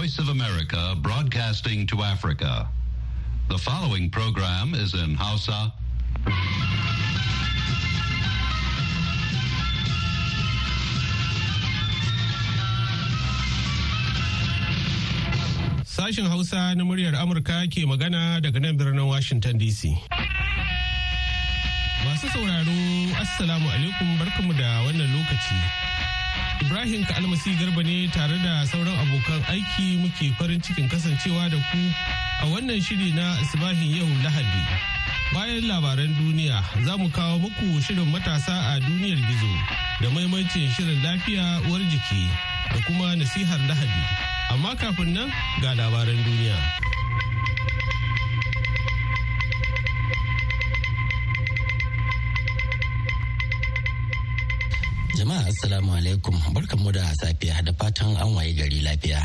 Voice of America broadcasting to Africa. The following program is in Hausa. Sashen Hausa na muryar Amurka ke magana daga nan birnin Washington DC. Masu sauraro, Assalamu alaikum barkamu da wannan lokaci. Ibrahim Kalmasi Garba ne tare da sauran abokan aiki muke farin cikin kasancewa da ku a wannan shiri na Asibahin yau Lahadi. Bayan labaran duniya za mu kawo muku shirin matasa a duniyar gizo da maimacin shirin lafiya uwar jiki da kuma nasihar Lahadi. Amma kafin nan ga labaran duniya. Jama'a Assalamu alaikum barkanmu da safiya da fatan an waye gari lafiya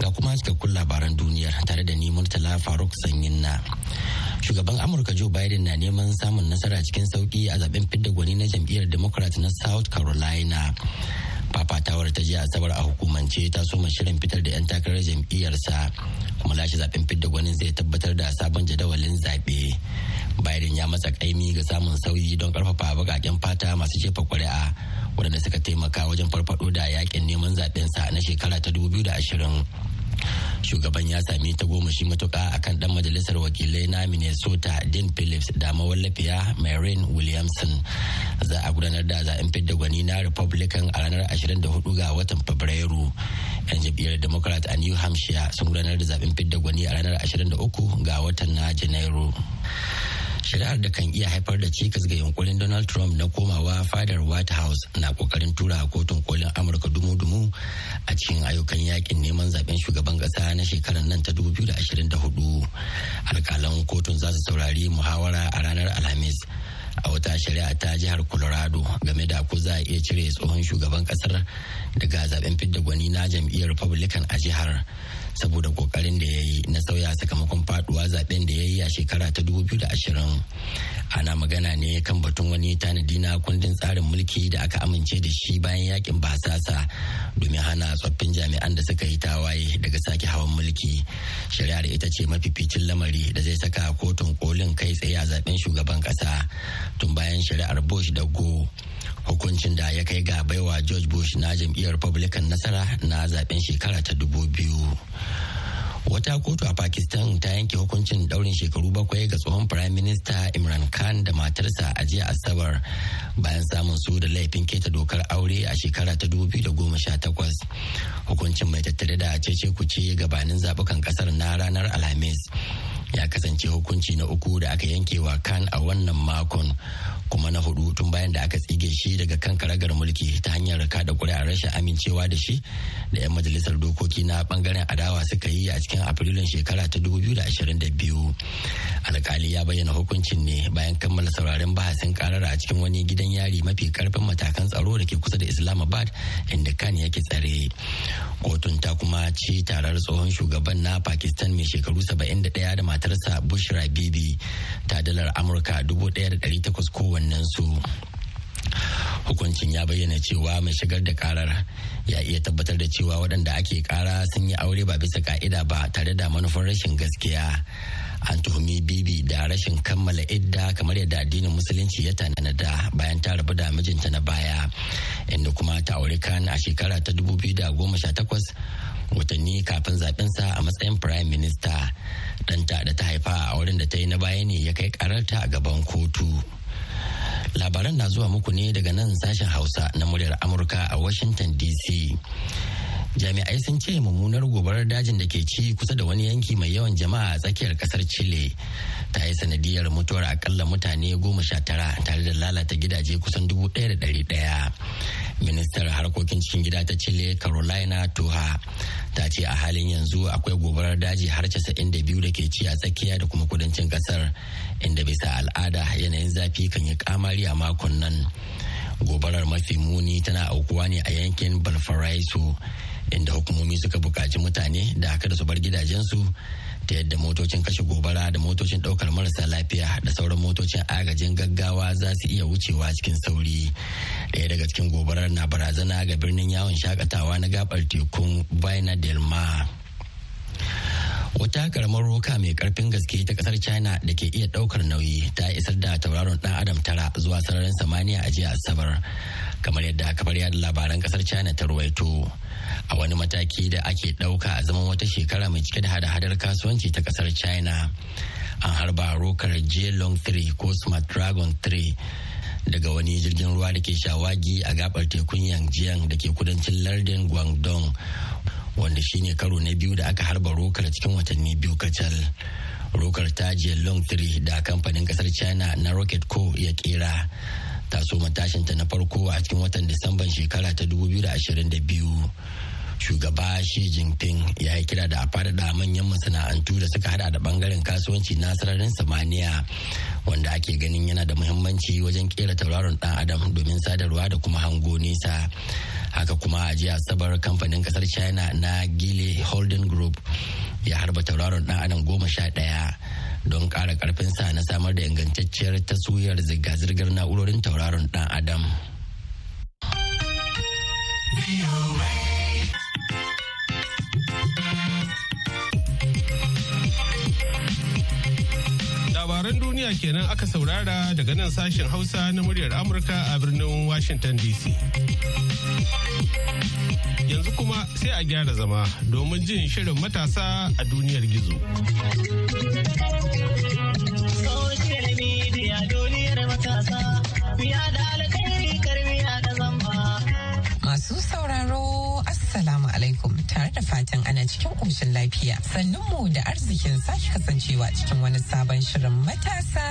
ga kuma cikakkun labaran duniyar tare da ni Murtala Faruk Sanyin na. Shugaban Amurka Joe Biden na neman samun nasara cikin sauƙi a zaɓen fidda gwani na jam'iyyar Democrat na South Carolina. fafatawar ta jiya asabar a hukumance ta soma shirin fitar da 'yan takarar jam'iyyarsa kuma lashe zaɓen fidda gwanin zai tabbatar da sabon jadawalin zaɓe biden ya matsa kaimi ga samun sauyi don ƙarfafa bakaken fata masu jefa kuri'a waɗanda suka taimaka wajen farfado da yaƙin neman zaɓensa na shekara ta 2020 shugaban ya sami ta goma shi matuka akan dan majalisar wakilai na minnesota dean phillips da mawallafiya maureen williamson. Za a gudanar da zaɓen fidda gwani na republican a ranar 24 ga watan fabrairu. Yan jam'iyyar democrat a new hampshire sun gudanar da zaɓen fidda gwani a ranar 23 ga watan na janairu. Shari'ar da kan iya haifar da cikas ga yunkurin donald trump na komawa fadar white house na ƙoƙarin tura kotun kolin amurka dumu-dumu a cikin ayyukan yaƙin neman zaɓen shugaban kasa na shekarar nan ta 2024 alkalan kotun za su saurari muhawara a ranar alhamis a wata shari'a ta jihar colorado game da ko za a iya cire tsohon shugaban ƙasar daga zaɓen fidda gwani na jam'iyyar republican a jihar. Saboda ƙoƙarin da ya yi na sauya sakamakon faɗuwa zaɓen da ya yi a shekara ta 2020 ana magana ne kan batun wani tanadi na kundin tsarin mulki da aka amince da shi bayan yaƙin basasa domin hana tsoffin jami'an da suka yi tawaye daga sake hawan mulki. Shari'ar ita ce mafificin lamari da zai saka kotun kolin kai tsaye a zaɓen shugaban kasa tun bayan shari'ar bush da go hukuncin da ya kai ga baiwa george bush na jam'iyyar republican nasara na zaɓen shekara ta dubu biyu. Wata kotu a pakistan ta yanke hukuncin daurin shekaru bakwai ga tsohon prime minister imran khan da matarsa a jiya asabar bayan samun su da laifin keta dokar aure a shekara ta 2018 hukuncin mai tattare da cece kuce gabanin zabukan ƙasar na ranar alhamis. Ya kasance hukunci na uku da aka yanke wa kan a wannan makon kuma na huɗu tun bayan da aka tsige shi daga kan karagar mulki ta hanyar kada kuri'ar rashin amincewa da shi da 'yan majalisar dokoki na ɓangaren adawa suka yi a cikin afrilun shekara ta 2022 alkali ya bayyana hukuncin ne bayan kammala sauraren bahasin karar a cikin wani gidan yari mafi ƙarfin matakan tsaro da ke kusa da islamabad inda kan yake tsare. Kotun ta kuma ci tarar tsohon shugaban na pakistan mai shekaru 71 da matarsa bushra bibi ta dalar amurka 1,800 kowannen su hukuncin ya bayyana cewa mai shigar da karar ya iya tabbatar da cewa waɗanda ake kara sun yi aure ba bisa ka'ida ba tare da manufar rashin gaskiya. An tuhumi bibi da rashin kammala idda kamar yadda addinin musulunci ya tanada bayan ta rabu da mijinta na baya inda kuma ta aure kan a shekara ta 2018 watanni kafin zaɓensa a matsayin prime minister. Ɗanta da ta haifa a wurin da ta yi na baya ne ya kai kararta a gaban kotu. Labaran na zuwa muku ne daga nan sashen hausa na muryar amurka a washington dc jami'ai sun ce mummunar gobarar dajin da ke ci kusa da wani yanki mai yawan jama'a a tsakiyar ƙasar chile ta yi sanadiyar mutuwar akalla mutane goma sha tara tare da lalata gidaje kusan dubu ɗaya da ɗari ɗaya. Ministar harkokin cikin gida ta chile carolina toha ta ce a halin yanzu akwai gobarar daji har casa'in da biyu da ke ci a tsakiya da kuma kudancin ƙasar inda bisa al'ada yanayin zafi kan yi kamari a makon nan. Gobarar mafi muni tana aukuwa ne a yankin balfaraiso inda hukumomi suka buƙaci mutane da haka da su bar gidajensu ta yadda motocin kashe gobara da motocin ɗaukar marasa lafiya da sauran motocin agajin gaggawa za su iya wucewa cikin sauri. Ɗaya daga cikin gobarar na barazana ga birnin yawon shaƙatawa na gabar tekun baina del mar. Wata karamar roka mai ƙarfin gaske ta ƙasar china da ke iya ɗaukar nauyi ta isar da tauraron dan adam tara zuwa sararin samaniya a jiya asabar kamar yadda kafar yada labaran ƙasar china ta ruwaito. A wani mataki da ake ɗauka a zaman wata shekara mai cike da hada-hadar kasuwanci ta ƙasar china. An harba rokar j-long 3 ko smart dragon 3 daga wani jirgin ruwa da ke shawagi a gabar tekun yangjiang da ke kudancin lardin guangdong wanda shine karo na biyu da aka harba rokar cikin watanni biyu kacal. Rokar ta long 3 da kamfanin ƙasar china na rocket co ya kera ta so matashinta na farko a cikin watan disamban shekara ta 2022 shugaba Xi Jinping ya yi kira da a faɗaɗa manyan masana'antu da suka hada da ɓangaren kasuwanci na sararin samaniya wanda ake ganin yana da muhimmanci wajen kera tauraron dan adam domin sadarwa da kuma hango nesa haka kuma a jiya asabar kamfanin ƙasar china na gile holding group ya harba tauraron dan adam goma sha ɗaya don ƙara sa na samar da ingantacciyar taswirar zirga-zirgar na'urorin tauraron dan adam. Labaran duniya kenan aka saurara daga nan sashen hausa na muryar amurka a birnin washington dc yanzu kuma sai a gyara zama domin jin shirin matasa a duniyar gizo. Fatan ana cikin ƙoshin lafiya. Sannun mu da arzikin sake kasancewa cikin wani sabon shirin matasa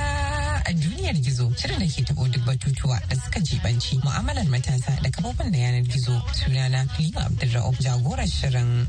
a duniyar gizo. Shirin da ke taɓo duk batutuwa da suka jibanci mu'amalar matasa da kafofin da yanar gizo. Sunana Halima Abdulra'uf jagorar shirin.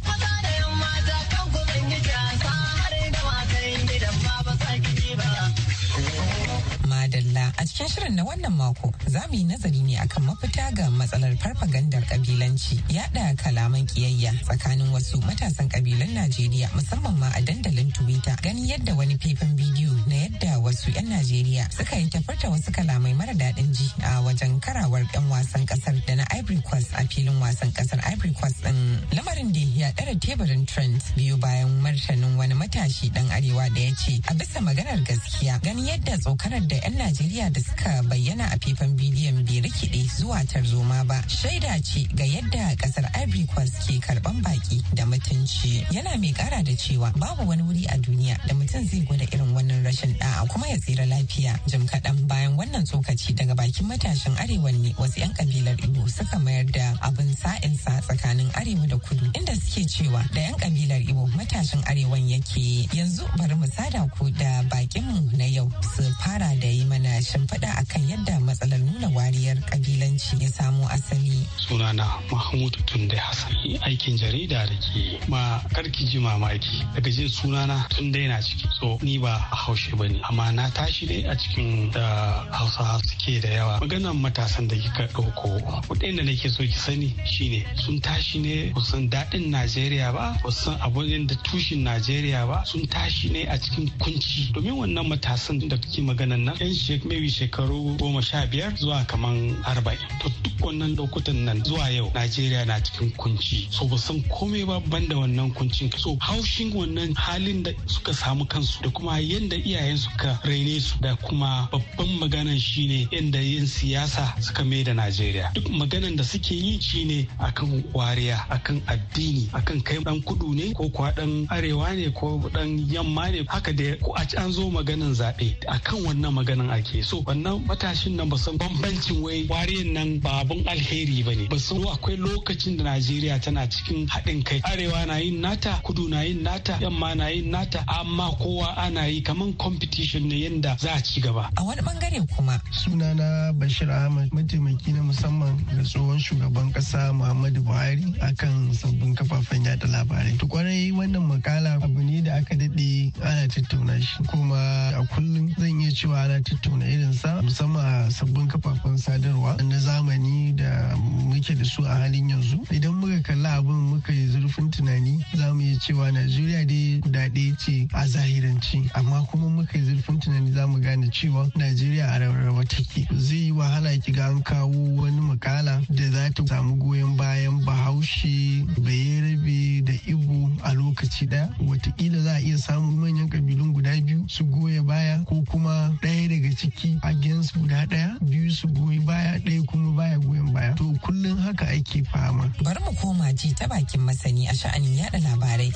Cikin shirin na wannan mako za mu yi nazari ne akan mafita ga matsalar farfagandar kabilanci yada kalaman kiyayya tsakanin wasu matasan kabilan Najeriya musamman ma a dandalin Twitter ganin yadda wani faifan bidiyo na yadda wasu 'yan Najeriya suka yi tafarta wasu kalamai mara daɗin ji a wajen karawar 'yan wasan ƙasar da na Ivory Coast a filin wasan ƙasar Ivory Coast din lamarin da ya ɗara teburin trend biyu bayan martanin wani matashi dan arewa da ya ce a bisa maganar gaskiya ganin yadda tsokanar da 'yan Najeriya da suka bayyana a faifan bidiyon bai rikide zuwa tarzoma ba. Shaida ce ga yadda ƙasar Ivory Coast ke karɓan baki da mutunci. Yana mai kara da cewa babu wani wuri a duniya da mutum zai gwada irin wannan rashin da'a kuma ya tsira lafiya. Jim kaɗan bayan wannan tsokaci daga bakin matashin arewa ne wasu 'yan kabilar Igbo suka mayar da abin sa'insa tsakanin arewa da kudu inda suke cewa da 'yan kabilar Igbo matashin arewan yake yanzu bari mu sada ku da bakinmu na yau su fara da yi mana shimfiɗa akan yadda matsalar nuna wariyar kabilanci ya samo asali. Sunana Mahmud Tunde Hassan aikin jarida da ke ma karki ji mamaki. Daga jin sunana Tunde na ciki so ni ba haushe ba ne amma na tashi dai a cikin da hausa suke da yawa. Maganan matasan da kika ɗauko kuɗin da nake so ki sani shine sun tashi ne kusan daɗin Najeriya ba kusan abin da tushen Najeriya ba sun tashi ne a cikin kunci. Domin wannan matasan da kake maganan nan yan maybe shekaru goma sha biyar zuwa kaman arba'in. To duk wannan lokutan nan zuwa yau najeriya na cikin kunci. So ba san komai ba ban da wannan kuncin. So haushin wannan halin da suka samu kansu da kuma yadda iyayen suka raine su da kuma babban maganan shine yadda yin siyasa suka mai da najeriya. Duk maganan da suke yi shine akan wariya akan addini akan kai dan kudu ne ko kuwa dan arewa ne ko dan yamma ne. Haka da ko a an zo maganan zaɓe akan wannan maganan nan ake. So wannan matashin nan ba san bambancin wai wariyan nan ba abun alheri ba ne. Ba san akwai lokacin da najeriya tana cikin haɗin kai. Arewa na yin nata kudu na yin nata yamma na yin nata amma kowa ana yi kaman competition ne yanda za a ci gaba. A wani ɓangare kuma? Sunana bashir ahmad mataimaki na musamman ga tsohon shugaban kasa muhammadu buhari akan sabbin kafafen yada labarai. To ƙwarai wannan makala abu ne da aka daɗe ana tattauna shi. Kuma a kullum zan iya cewa ana tattauna irin sa musamman a sabbin kafafen sadarwa na zamani da muke da su a halin yanzu. Idan muka kalli abin muka yi zurfin tunani za mu iya cewa najeriya dai guda ɗaya ce a zahiranci amma kuma muka yi zurfin tunani za mu gane cewa najeriya a rarraba take. Zai yi wahala ki ga an kawo wani makala da za ta samu goyon bayan bahaushe bayerabe da ibo a lokaci ɗaya wataƙila za a iya samun manyan kabilun guda biyu su goya baya ko kuma ɗaya daga ciki against guda ɗaya biyu su goyi baya ɗaya kuma baya goyon baya. To kullum haka ake fama. Bari mu koma ji ta bakin masani a sha'anin yada labarai.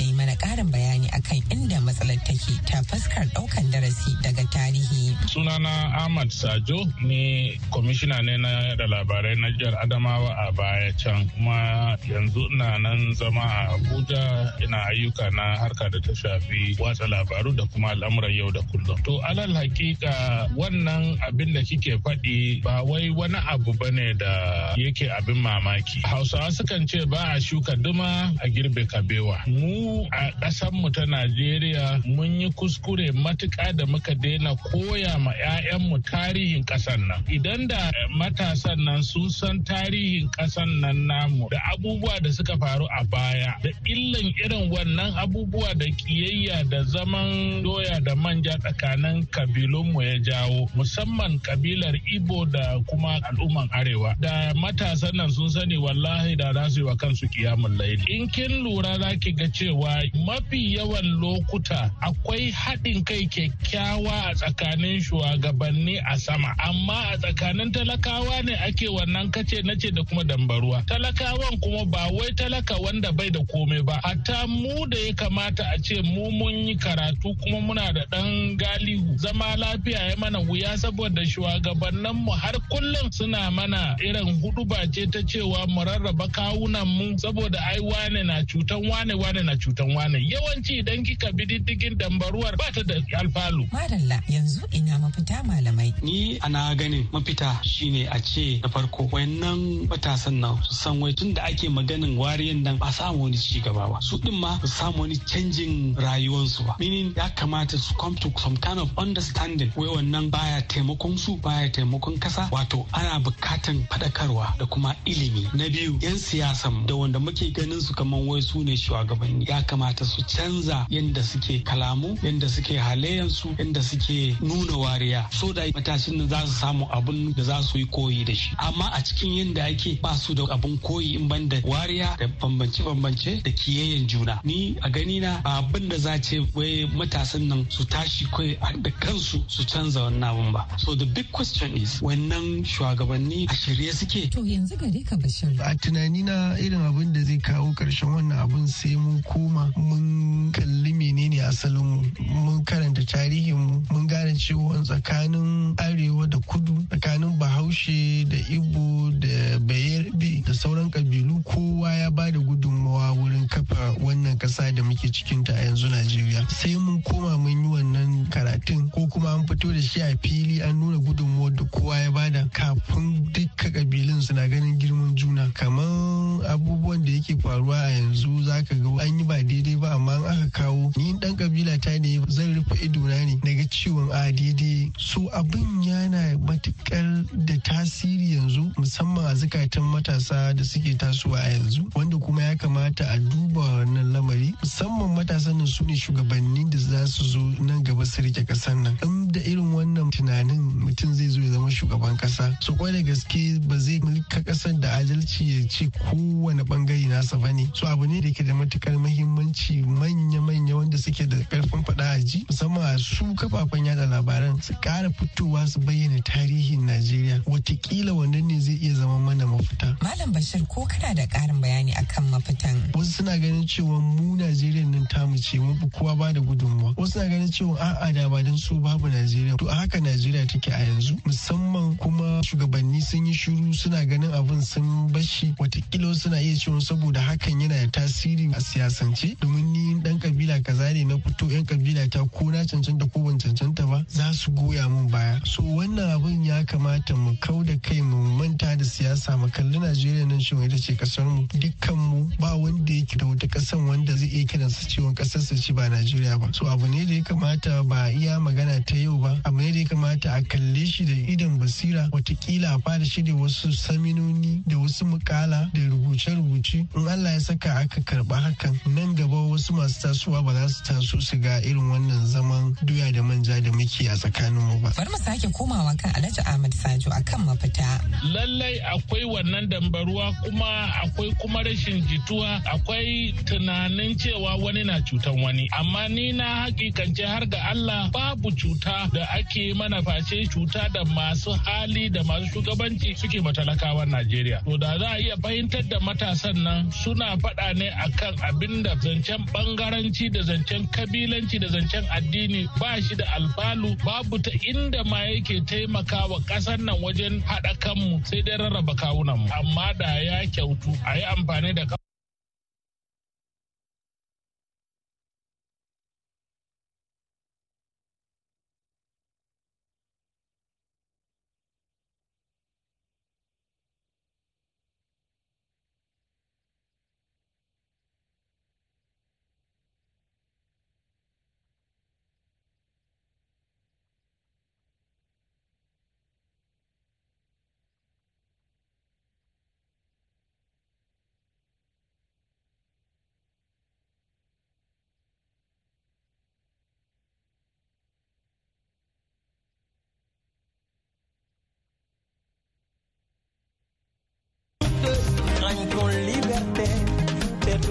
Matsalar take ta fuskar ɗaukan darasi daga tarihi. Sunana ahmad sajo ne kwamishina ne na yada labarai na jihar adamawa a baya can. Kuma yanzu ina nan zama a abuja ina ayyuka na harka da ta shafi watsa labaru da kuma al'amuran yau da kullum. To alal hakika wannan abin da kike faɗi ba wai wani abu ba ne da yake abin mamaki. Hausawa sukan ce ba a shuka duma a girbe kabewa. Mu a ƙasar mu ta najeriya mun yi kuskure matuƙa da muka daina koya ma 'ya'yanmu tarihin ƙasar nan. Idan da matasan nan sun san tarihin ƙasan nan namu da abubuwa da suka faru a baya da illan irin wannan abubuwa da kiyayya da zaman doya da manja tsakanin kabilunmu ya jawo musamman kabilar ibo da kuma al'umman arewa. Da matasan nan sun sani wallahi da za su yi wa kansu kiyamun laili. In kin lura za ki ga cewa mafi yawan lokuta akwai haɗin kai kyakkyawa a tsakanin shugabanni a sama. Amma a tsakanin talakawa ne ake wannan kace nace da kuma dambaruwa. Talakawan kuma ba wai talaka wanda bai da komai ba. Hatta mu da ya kamata a ce mu mun yi karatu kuma muna da ɗan galihu. Zama lafiya ya mana wuya saboda shugabannin mu har kullum suna mana irin huɗu ce ta cewa mu rarraba kawunan mu saboda ai wane na cutan wane wane na cutan wane. Yawanci idan kika bi diddigin dambaruwar ba ta da alfalu. Madalla yanzu ina mafita malamai. Ni ana ganin mafita shine a ce na farko wayannan matasan nan su san wai tun da ake maganin wariyan nan ba samu wani ci gaba ba. Su din ma su samu wani canjin rayuwarsu ba. Meaning ya kamata su come to some kind of understanding wai wannan baya taimakon su baya taimakon kasa. Wato ana bukatan fadakarwa da kuma ilimi. Na biyu yan siyasan da wanda muke ganin su kaman wai su ne shugabanni ya kamata su canza yadda suke kalamu yadda suke halayensu yadda suke nuna wariya. So da matashin nan za su samu abun da za su yi koyi da shi. Amma a cikin yadda ake ba su da abun koyi in ban da wariya da bambance-bambance da kiyayyen juna. Ni a gani na abin da za ce wai matasan nan su tashi kai da kansu su canza wannan abun ba. So the big question is wannan shugabanni a shirye suke? To yanzu gare ka bashir. A tunani na irin abin da zai kawo ƙarshen wannan abun sai mun koma mun kalli menene asalin mu mun karanta tarihin mu mun gane cewa tsakanin arewa da kudu tsakanin bahaushe da ibo da bayerbe da sauran kabilu kowa ya ba da gudunmawa wurin kafa wannan kasa da muke cikinta a yanzu najeriya. Sai mun koma mun yi wannan karatun kuma an fito da shi a fili an nuna gudunmawa da kowa ya ba da kafin dukka kabilun suna ganin girman juna. Kamar abubuwan da yake faruwa a yanzu zaka ga an yi ba daidai ba amma aka kawo ni dan kabila ta ne zan rufe idona ne daga ciwon a daidai. So abin yana matuƙar da tasiri yanzu musamman a zukatan matasa da suke tasowa a yanzu wanda kuma ya kamata a duba wannan lamari. Musamman matasan nan su ne shugabanni da za su zo nan gaba su riƙe ƙasar nan. In da irin wannan tunanin mutum zai zo ya zama shugaban kasa so kwai da gaske ba zai mulka ƙasar da adalci ya ce kowane ɓangare nasa ba ne. So abu ne da ke da matuƙar muhimmanci manya-manya wanda suke da ƙarfin faɗa a ji musamman su kafafen yada labaran su kara fitowa su bayyana tarihin najeriya. Watakila wannan ne zai iya zama mana mafita. Malam bashir ko kana da karin bayani akan mafitan? Wasu suna ganin cewa mu najeriya nan ce mu fi kowa ba da gudunmuwa. Wasu suna ganin cewa a'a da ba don su babu najeriya. To a haka najeriya take a yanzu. Musamman kuma shugabanni sun yi shiru suna ganin abin sun bashi wataƙila suna iya cewa saboda hakan yana da tasiri a siyasance. Domin ni dan kabila kaza ne na fito yan kabila ta ko na cancanta ko ban cancanta ba za su goya mun baya. So wannan abin ya kamata mu kau da kai mu manta da siyasa mu kalli najeriya nan cewa ita ce ƙasar mu dukkan mu ba wanda yake da wata kasan wanda zai iya kiransa cewa ƙasar sa ce ba Najeriya ba. So abu ne da ya kamata ba iya magana ta yau ba. Abu ne da ya kamata a kalle shi da idan basira. Watakila a fara shirya wasu saminoni da wasu mukala da rubuce-rubuce. In Allah ya saka aka karɓa hakan nan gaba wasu masu tasowa ba za su taso su ga irin wannan zaman doya da manja da muke a tsakanin mu ba. Bari mu sake komawa kan Alhaji Ahmad Sajo akan mafita. Lallai akwai wannan dambaruwa kuma akwai kuma rashin jituwa. Akwai tunanin cewa wani na cutan wani amma ni na hakikance har ga Allah babu cuta da ake mana face cuta da masu hali da masu shugabanci suke matalakawan Najeriya. To da za a iya fahimtar da matasan nan suna faɗa ne akan abin da zancen bangaranci da zancen kabilanci da zancen addini ba shi da alfalu babu ta inda ma yake taimakawa ƙasar nan wajen haɗa kanmu sai dai rarraba kawunanmu amma da ya kyautu a yi amfani da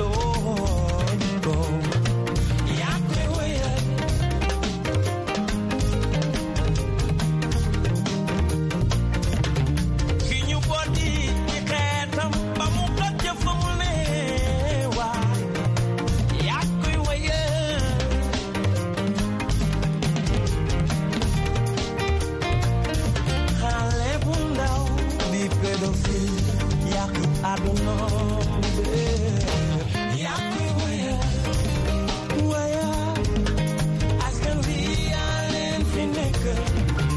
floor. Leen fi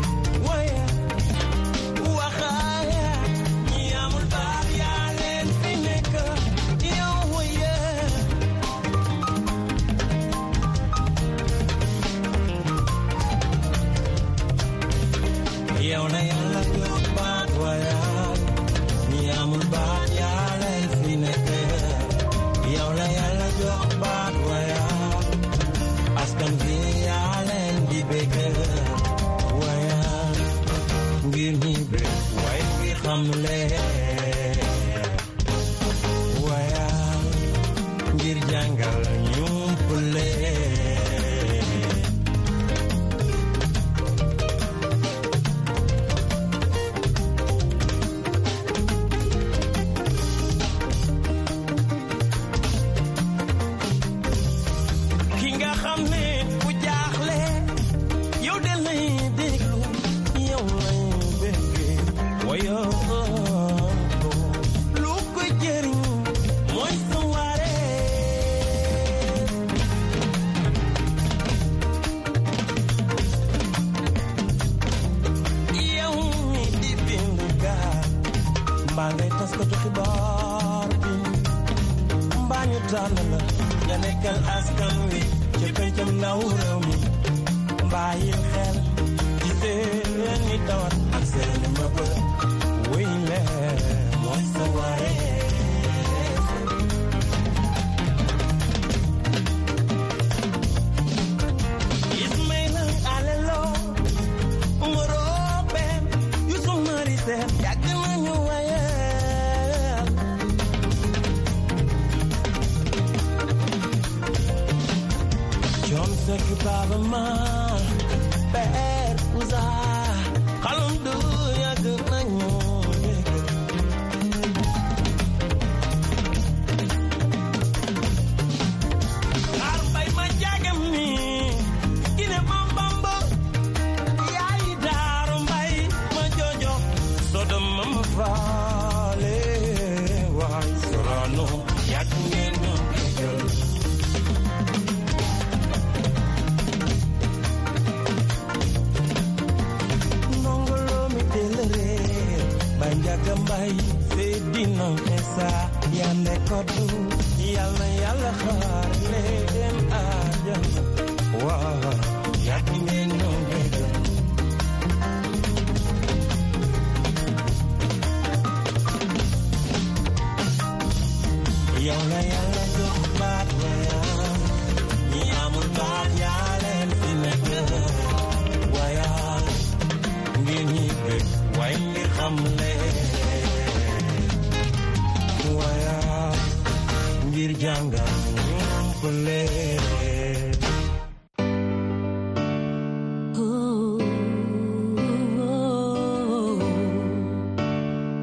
nekkal askan wi ci pencam ndaw mi. Bàyyil xel ci seeni tawat ak seeni mëbët wuy leen mooy Kalma, per uzar trouble.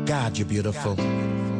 God, you're beautiful. God.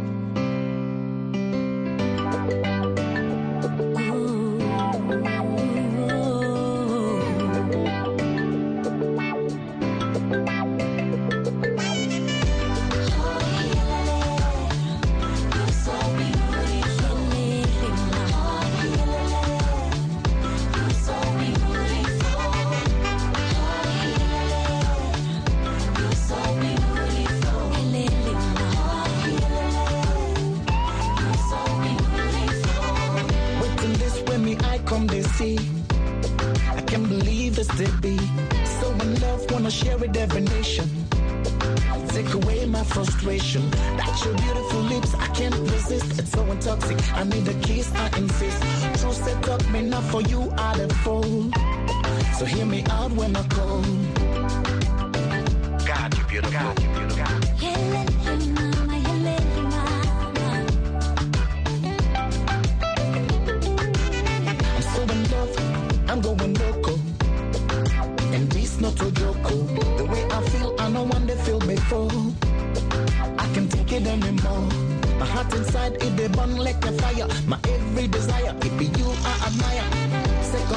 Intoxic. I need a kiss, I insist. True set up me not for you, I the fool. So hear me out when I call.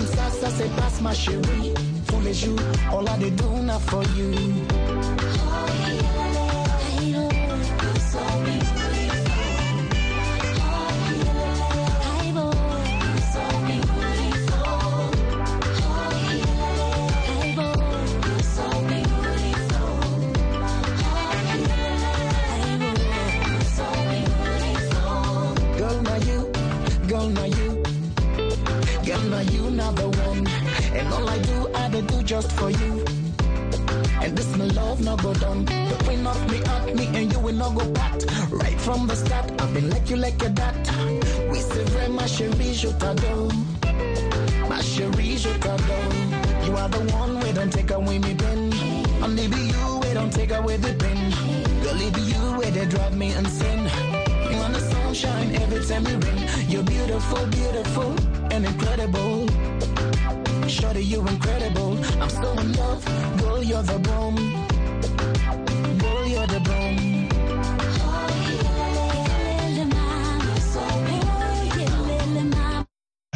comme ça, ça se passe ma chérie. Tous les jours, all I do now for you. All I do, I dey do just for you. And this my love no go down. The queen of me at me and you will not go back. Right from the start, I've been like you like your dad. We say very ma chérie, je t'adore. Ma chérie, je t'adore. You are the one we don't take away me pen. Only be you we don't take away the pen. Girl, it be you where they drive me insane. You want the sunshine every time you rain. You're beautiful, beautiful, and incredible. Shorty, you're incredible. I'm so in love. Girl, you're the bomb.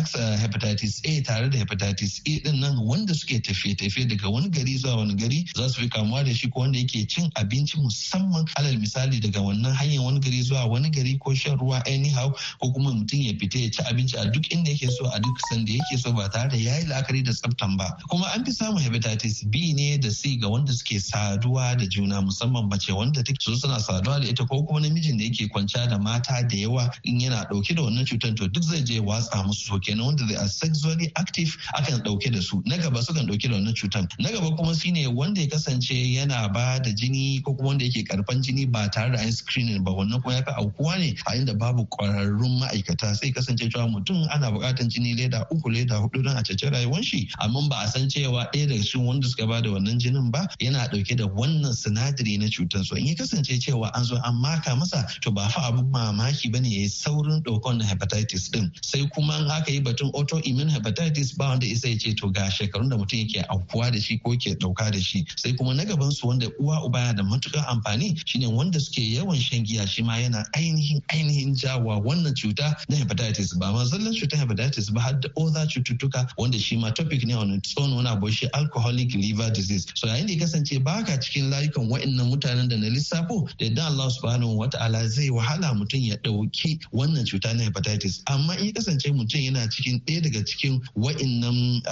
Asa hepatitis A tare da hepatitis A ɗin nan wanda suke tafiye-tafiye daga wani gari zuwa wani gari za su fi kamuwa da shi ko wanda yake cin abinci musamman alal misali daga wannan hanyar wani gari zuwa wani gari ko shan ruwa anyhow ko kuma mutum ya fita ya ci abinci a duk inda yake so a duk sanda yake so ba tare da yayi la'akari da tsaftan ba. Kuma an fi samun hepatitis B ne da C ga wanda suke saduwa da juna musamman mace wanda take so suna saduwa da ita ko kuma namijin da yake kwanciya da mata da yawa in yana ɗauke da wannan cutar to duk zai je watsa musu so kenan wanda they are sexually active akan ɗauke da su. Na gaba sukan ɗauke da wannan cutar na gaba kuma shine wanda ya kasance yana ba da jini ko kuma wanda yake karfan jini ba tare da an screening ba. Wannan kuma ya fi aukuwa ne a inda babu kwararrun ma'aikata. Sai kasance cewa mutum ana buƙatar jini leda uku leda huɗu don a cece rayuwar shi amma ba a san cewa ɗaya daga cikin wanda suka ba da wannan jinin ba yana ɗauke da wannan sinadari na cutar. So in ya kasance cewa an zo an maka masa to ba fa abun mamaki ba ne ya yi saurin ɗaukar na hepatitis din sai kuma in aka yi batun autoimmune hepatitis ba wanda isa ya ce to ga shekarun da mutum yake aukuwa da shi ko ke ɗauka da shi. Sai kuma na gaban su wanda uwa uba yana da matuƙar amfani shine wanda suke yawan shan giya shi ma yana ainihin ainihin jawa wannan cuta na hepatitis ba. Ma zallan cutar hepatitis ba har da other cututtuka wanda shi ma topic ne wani tsono wani abu shi alcoholic liver disease. So yayin da kasance baka cikin layukan wa'annan mutanen da na lissafo da yadda Allah subhanahu wa ta'ala zai wahala mutum ya ɗauki wannan cuta na hepatitis. Amma in kasance mutum yana cikin ɗaya daga cikin wa'innan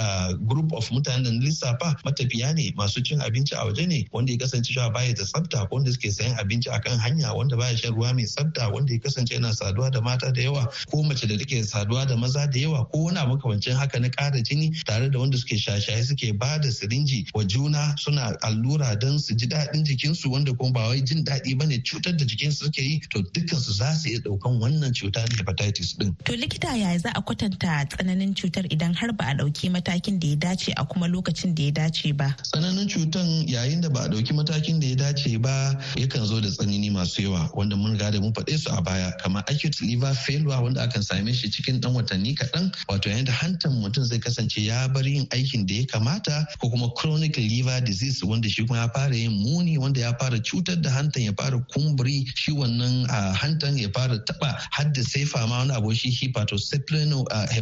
group of mutanen da lissafa matafiya ne masu cin abinci a waje ne wanda ya kasance cewa baya da tsafta ko wanda suke sayan abinci akan hanya wanda baya shan ruwa mai tsafta wanda ya kasance yana saduwa da mata da yawa ko mace da take saduwa da maza da yawa ko wani abu kamancin haka na ƙara jini tare da wanda suke shashaye suke ba da sirinji wa juna suna allura don su ji daɗin jikinsu wanda kuma ba wai jin daɗi ba ne cutar da jikinsu suke yi to dukkansu za su iya ɗaukan wannan cuta na hepatitis din. To likita yaya za a kwatanta tsananin cutar idan har ba a ɗauki matakin da ya dace a kuma lokacin da ya dace ba? Tsananin cutan yayin da ba a ɗauki matakin da ya dace ba yakan zo da tsanani masu yawa wanda mun riga da mun faɗe su a baya kamar acute liver failure wanda akan same shi cikin ɗan watanni kaɗan wato yayin da hantan mutum zai kasance ya bar yin aikin da ya kamata ko kuma chronic liver disease wanda shi kuma ya fara yin muni wanda ya fara cutar da hantan ya fara kumburi shi wannan hantan ya fara taba hadda sefa ma wani abu shi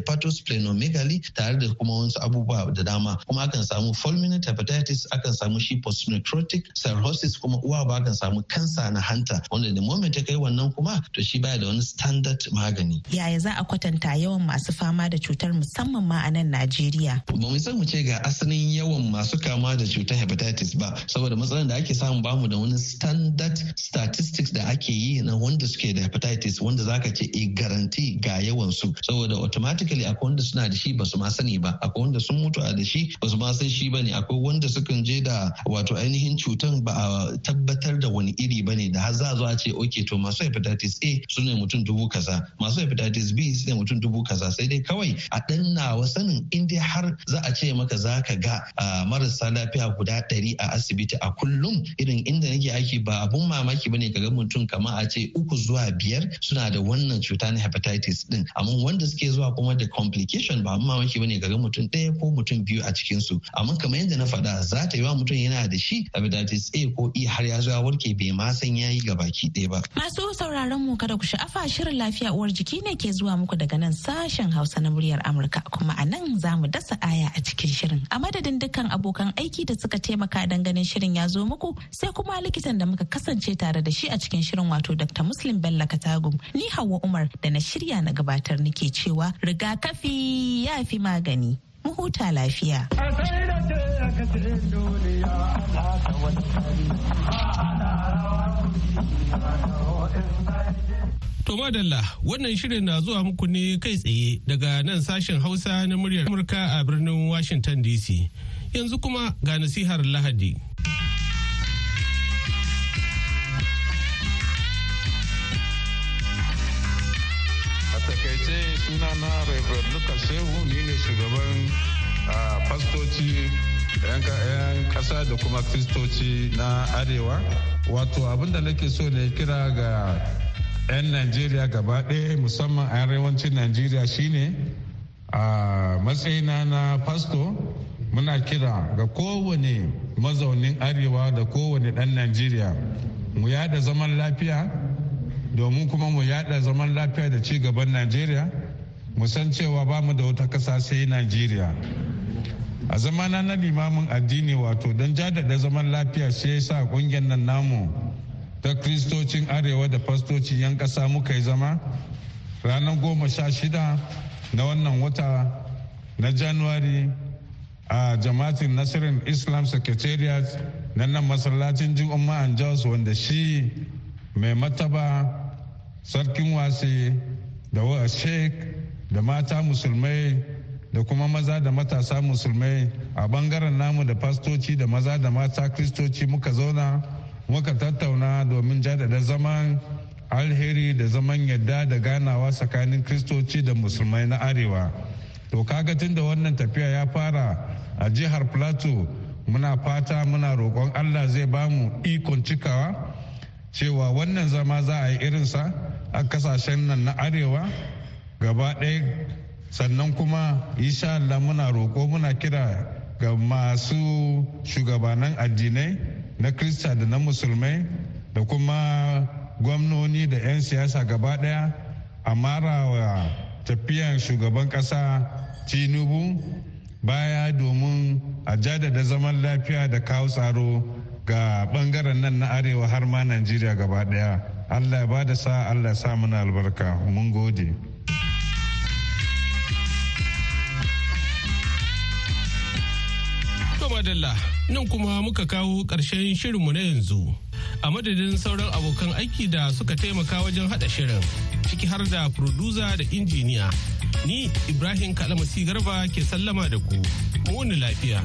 hepatosplenomegaly tare da kuma wasu abubuwa da dama. Kuma akan samu fulminant hepatitis akan samu shi postnecrotic cirrhosis kuma uwa ba akan samu kansa na hanta. Wanda da moment ya kai wannan kuma to shi baya da wani standard magani. Yaya za a kwatanta yawan masu fama da cutar musamman ma a nan Najeriya? Ba mu san mu ce ga asalin yawan masu kama da cutar hepatitis ba saboda matsalar da ake samu ba mu da wani standard statistics da ake yi na wanda suke da hepatitis wanda zaka ce e garanti ga yawan su saboda automatically akwai wanda suna da shi ba su ma sani ba. Akwai wanda sun mutu a da shi ba su ma san shi ba ne akwai wanda sukan je da wato ainihin cutan ba a tabbatar da wani iri ba ne da har za a zo a ce okay to masu hepatitis A su ne mutum dubu kaza. Masu hepatitis B su ne mutum dubu kaza. Sai dai kawai a dannawa sanin in dai har za a ce maka za ka ga marasa lafiya guda ɗari a asibiti a kullum. Irin inda nake aiki ba abun mamaki ba ne ka ga mutum kamar a ce uku zuwa biyar suna da wannan cuta na hepatitis din amma wanda suke zuwa kuma da complication ba abun mamaki ba ne ga mutum ɗaya ko mutum biyu a cikin su amma kamar yadda na faɗa za ta yi wa mutum yana da shi hepatitis A ko E har ya zo ya warke bai ma san yayi baki ɗaya ba. Masu sauraron mu kada ku sha'afa shirin lafiya uwar jiki ne ke zuwa muku daga nan sashen Hausa na muryar Amurka kuma a nan za mu dasa aya a cikin shirin. A madadin dukkan abokan aiki da suka taimaka dan ganin shirin ya zo muku sai kuma likitan da muka kasance tare da shi a cikin shirin wato Dr. Muslim Bello Katagum. Ni Hauwa Umar da na shirya na gabatar nake cewa rigakafi ya fi magani. Mu huta lafiya. To madalla wannan shirin na zuwa muku ne kai tsaye daga nan sashen Hausa na muryar Amurka a birnin Washington DC. Yanzu kuma ga nasihar Lahadi. Takaice sunana Reverend Lucas Sehu ni ne shugaban fastoci 'yan kasa da kuma kristoci na arewa. Wato abin da nake so ne kira ga 'yan najeriya gaba ɗaya musamman a arewacin najeriya shine a matsayina na fasto muna kira ga kowane mazaunin arewa da kowane ɗan najeriya mu yada zaman lafiya domin kuma mu yada zaman lafiya da ci gaban najeriya mu san cewa ba mu da wata ƙasa sai najeriya. A zamana na limamin addini wato don jadada zaman lafiya sai ya sa ƙungiyar nan namu ta kristocin arewa da fastocin yan ƙasa muka yi zama ranar goma sha shida na wannan wata na januwari a jama'atin nasirin islam secretariat na nan masallacin juma'an jos wanda shi mai mataba sarkin wase da wa sheik da mata musulmai da kuma maza da matasa musulmai. A ɓangaren namu da fastoci da maza da mata kristoci muka zauna muka tattauna domin jadada zaman alheri da zaman yadda da ganawa tsakanin kristoci da musulmai na arewa. To kaga tun da wannan tafiya ya fara a jihar plateau muna fata muna roƙon allah zai ba mu ikon cikawa cewa wannan zama za a yi irinsa a ƙasashen nan na arewa gaba ɗaya. Sannan kuma insha Allah muna roƙo muna kira ga masu shugabanan addinai na krista da na musulmai da kuma gwamnoni da 'yan siyasa gaba ɗaya a marawa tafiyan shugaban ƙasa tinubu baya domin a jadada zaman lafiya da kawo tsaro ga ɓangaren nan na arewa har ma najeriya gaba ɗaya allah ya ba da sa allah ya sa mana albarka. Mun gode. Madalla nan kuma muka kawo ƙarshen shirinmu na yanzu. A madadin sauran abokan aiki da suka taimaka wajen haɗa shirin ciki har da furduza da injiniya ni ibrahim kalamasi garba ke sallama da ku. Muni lafiya.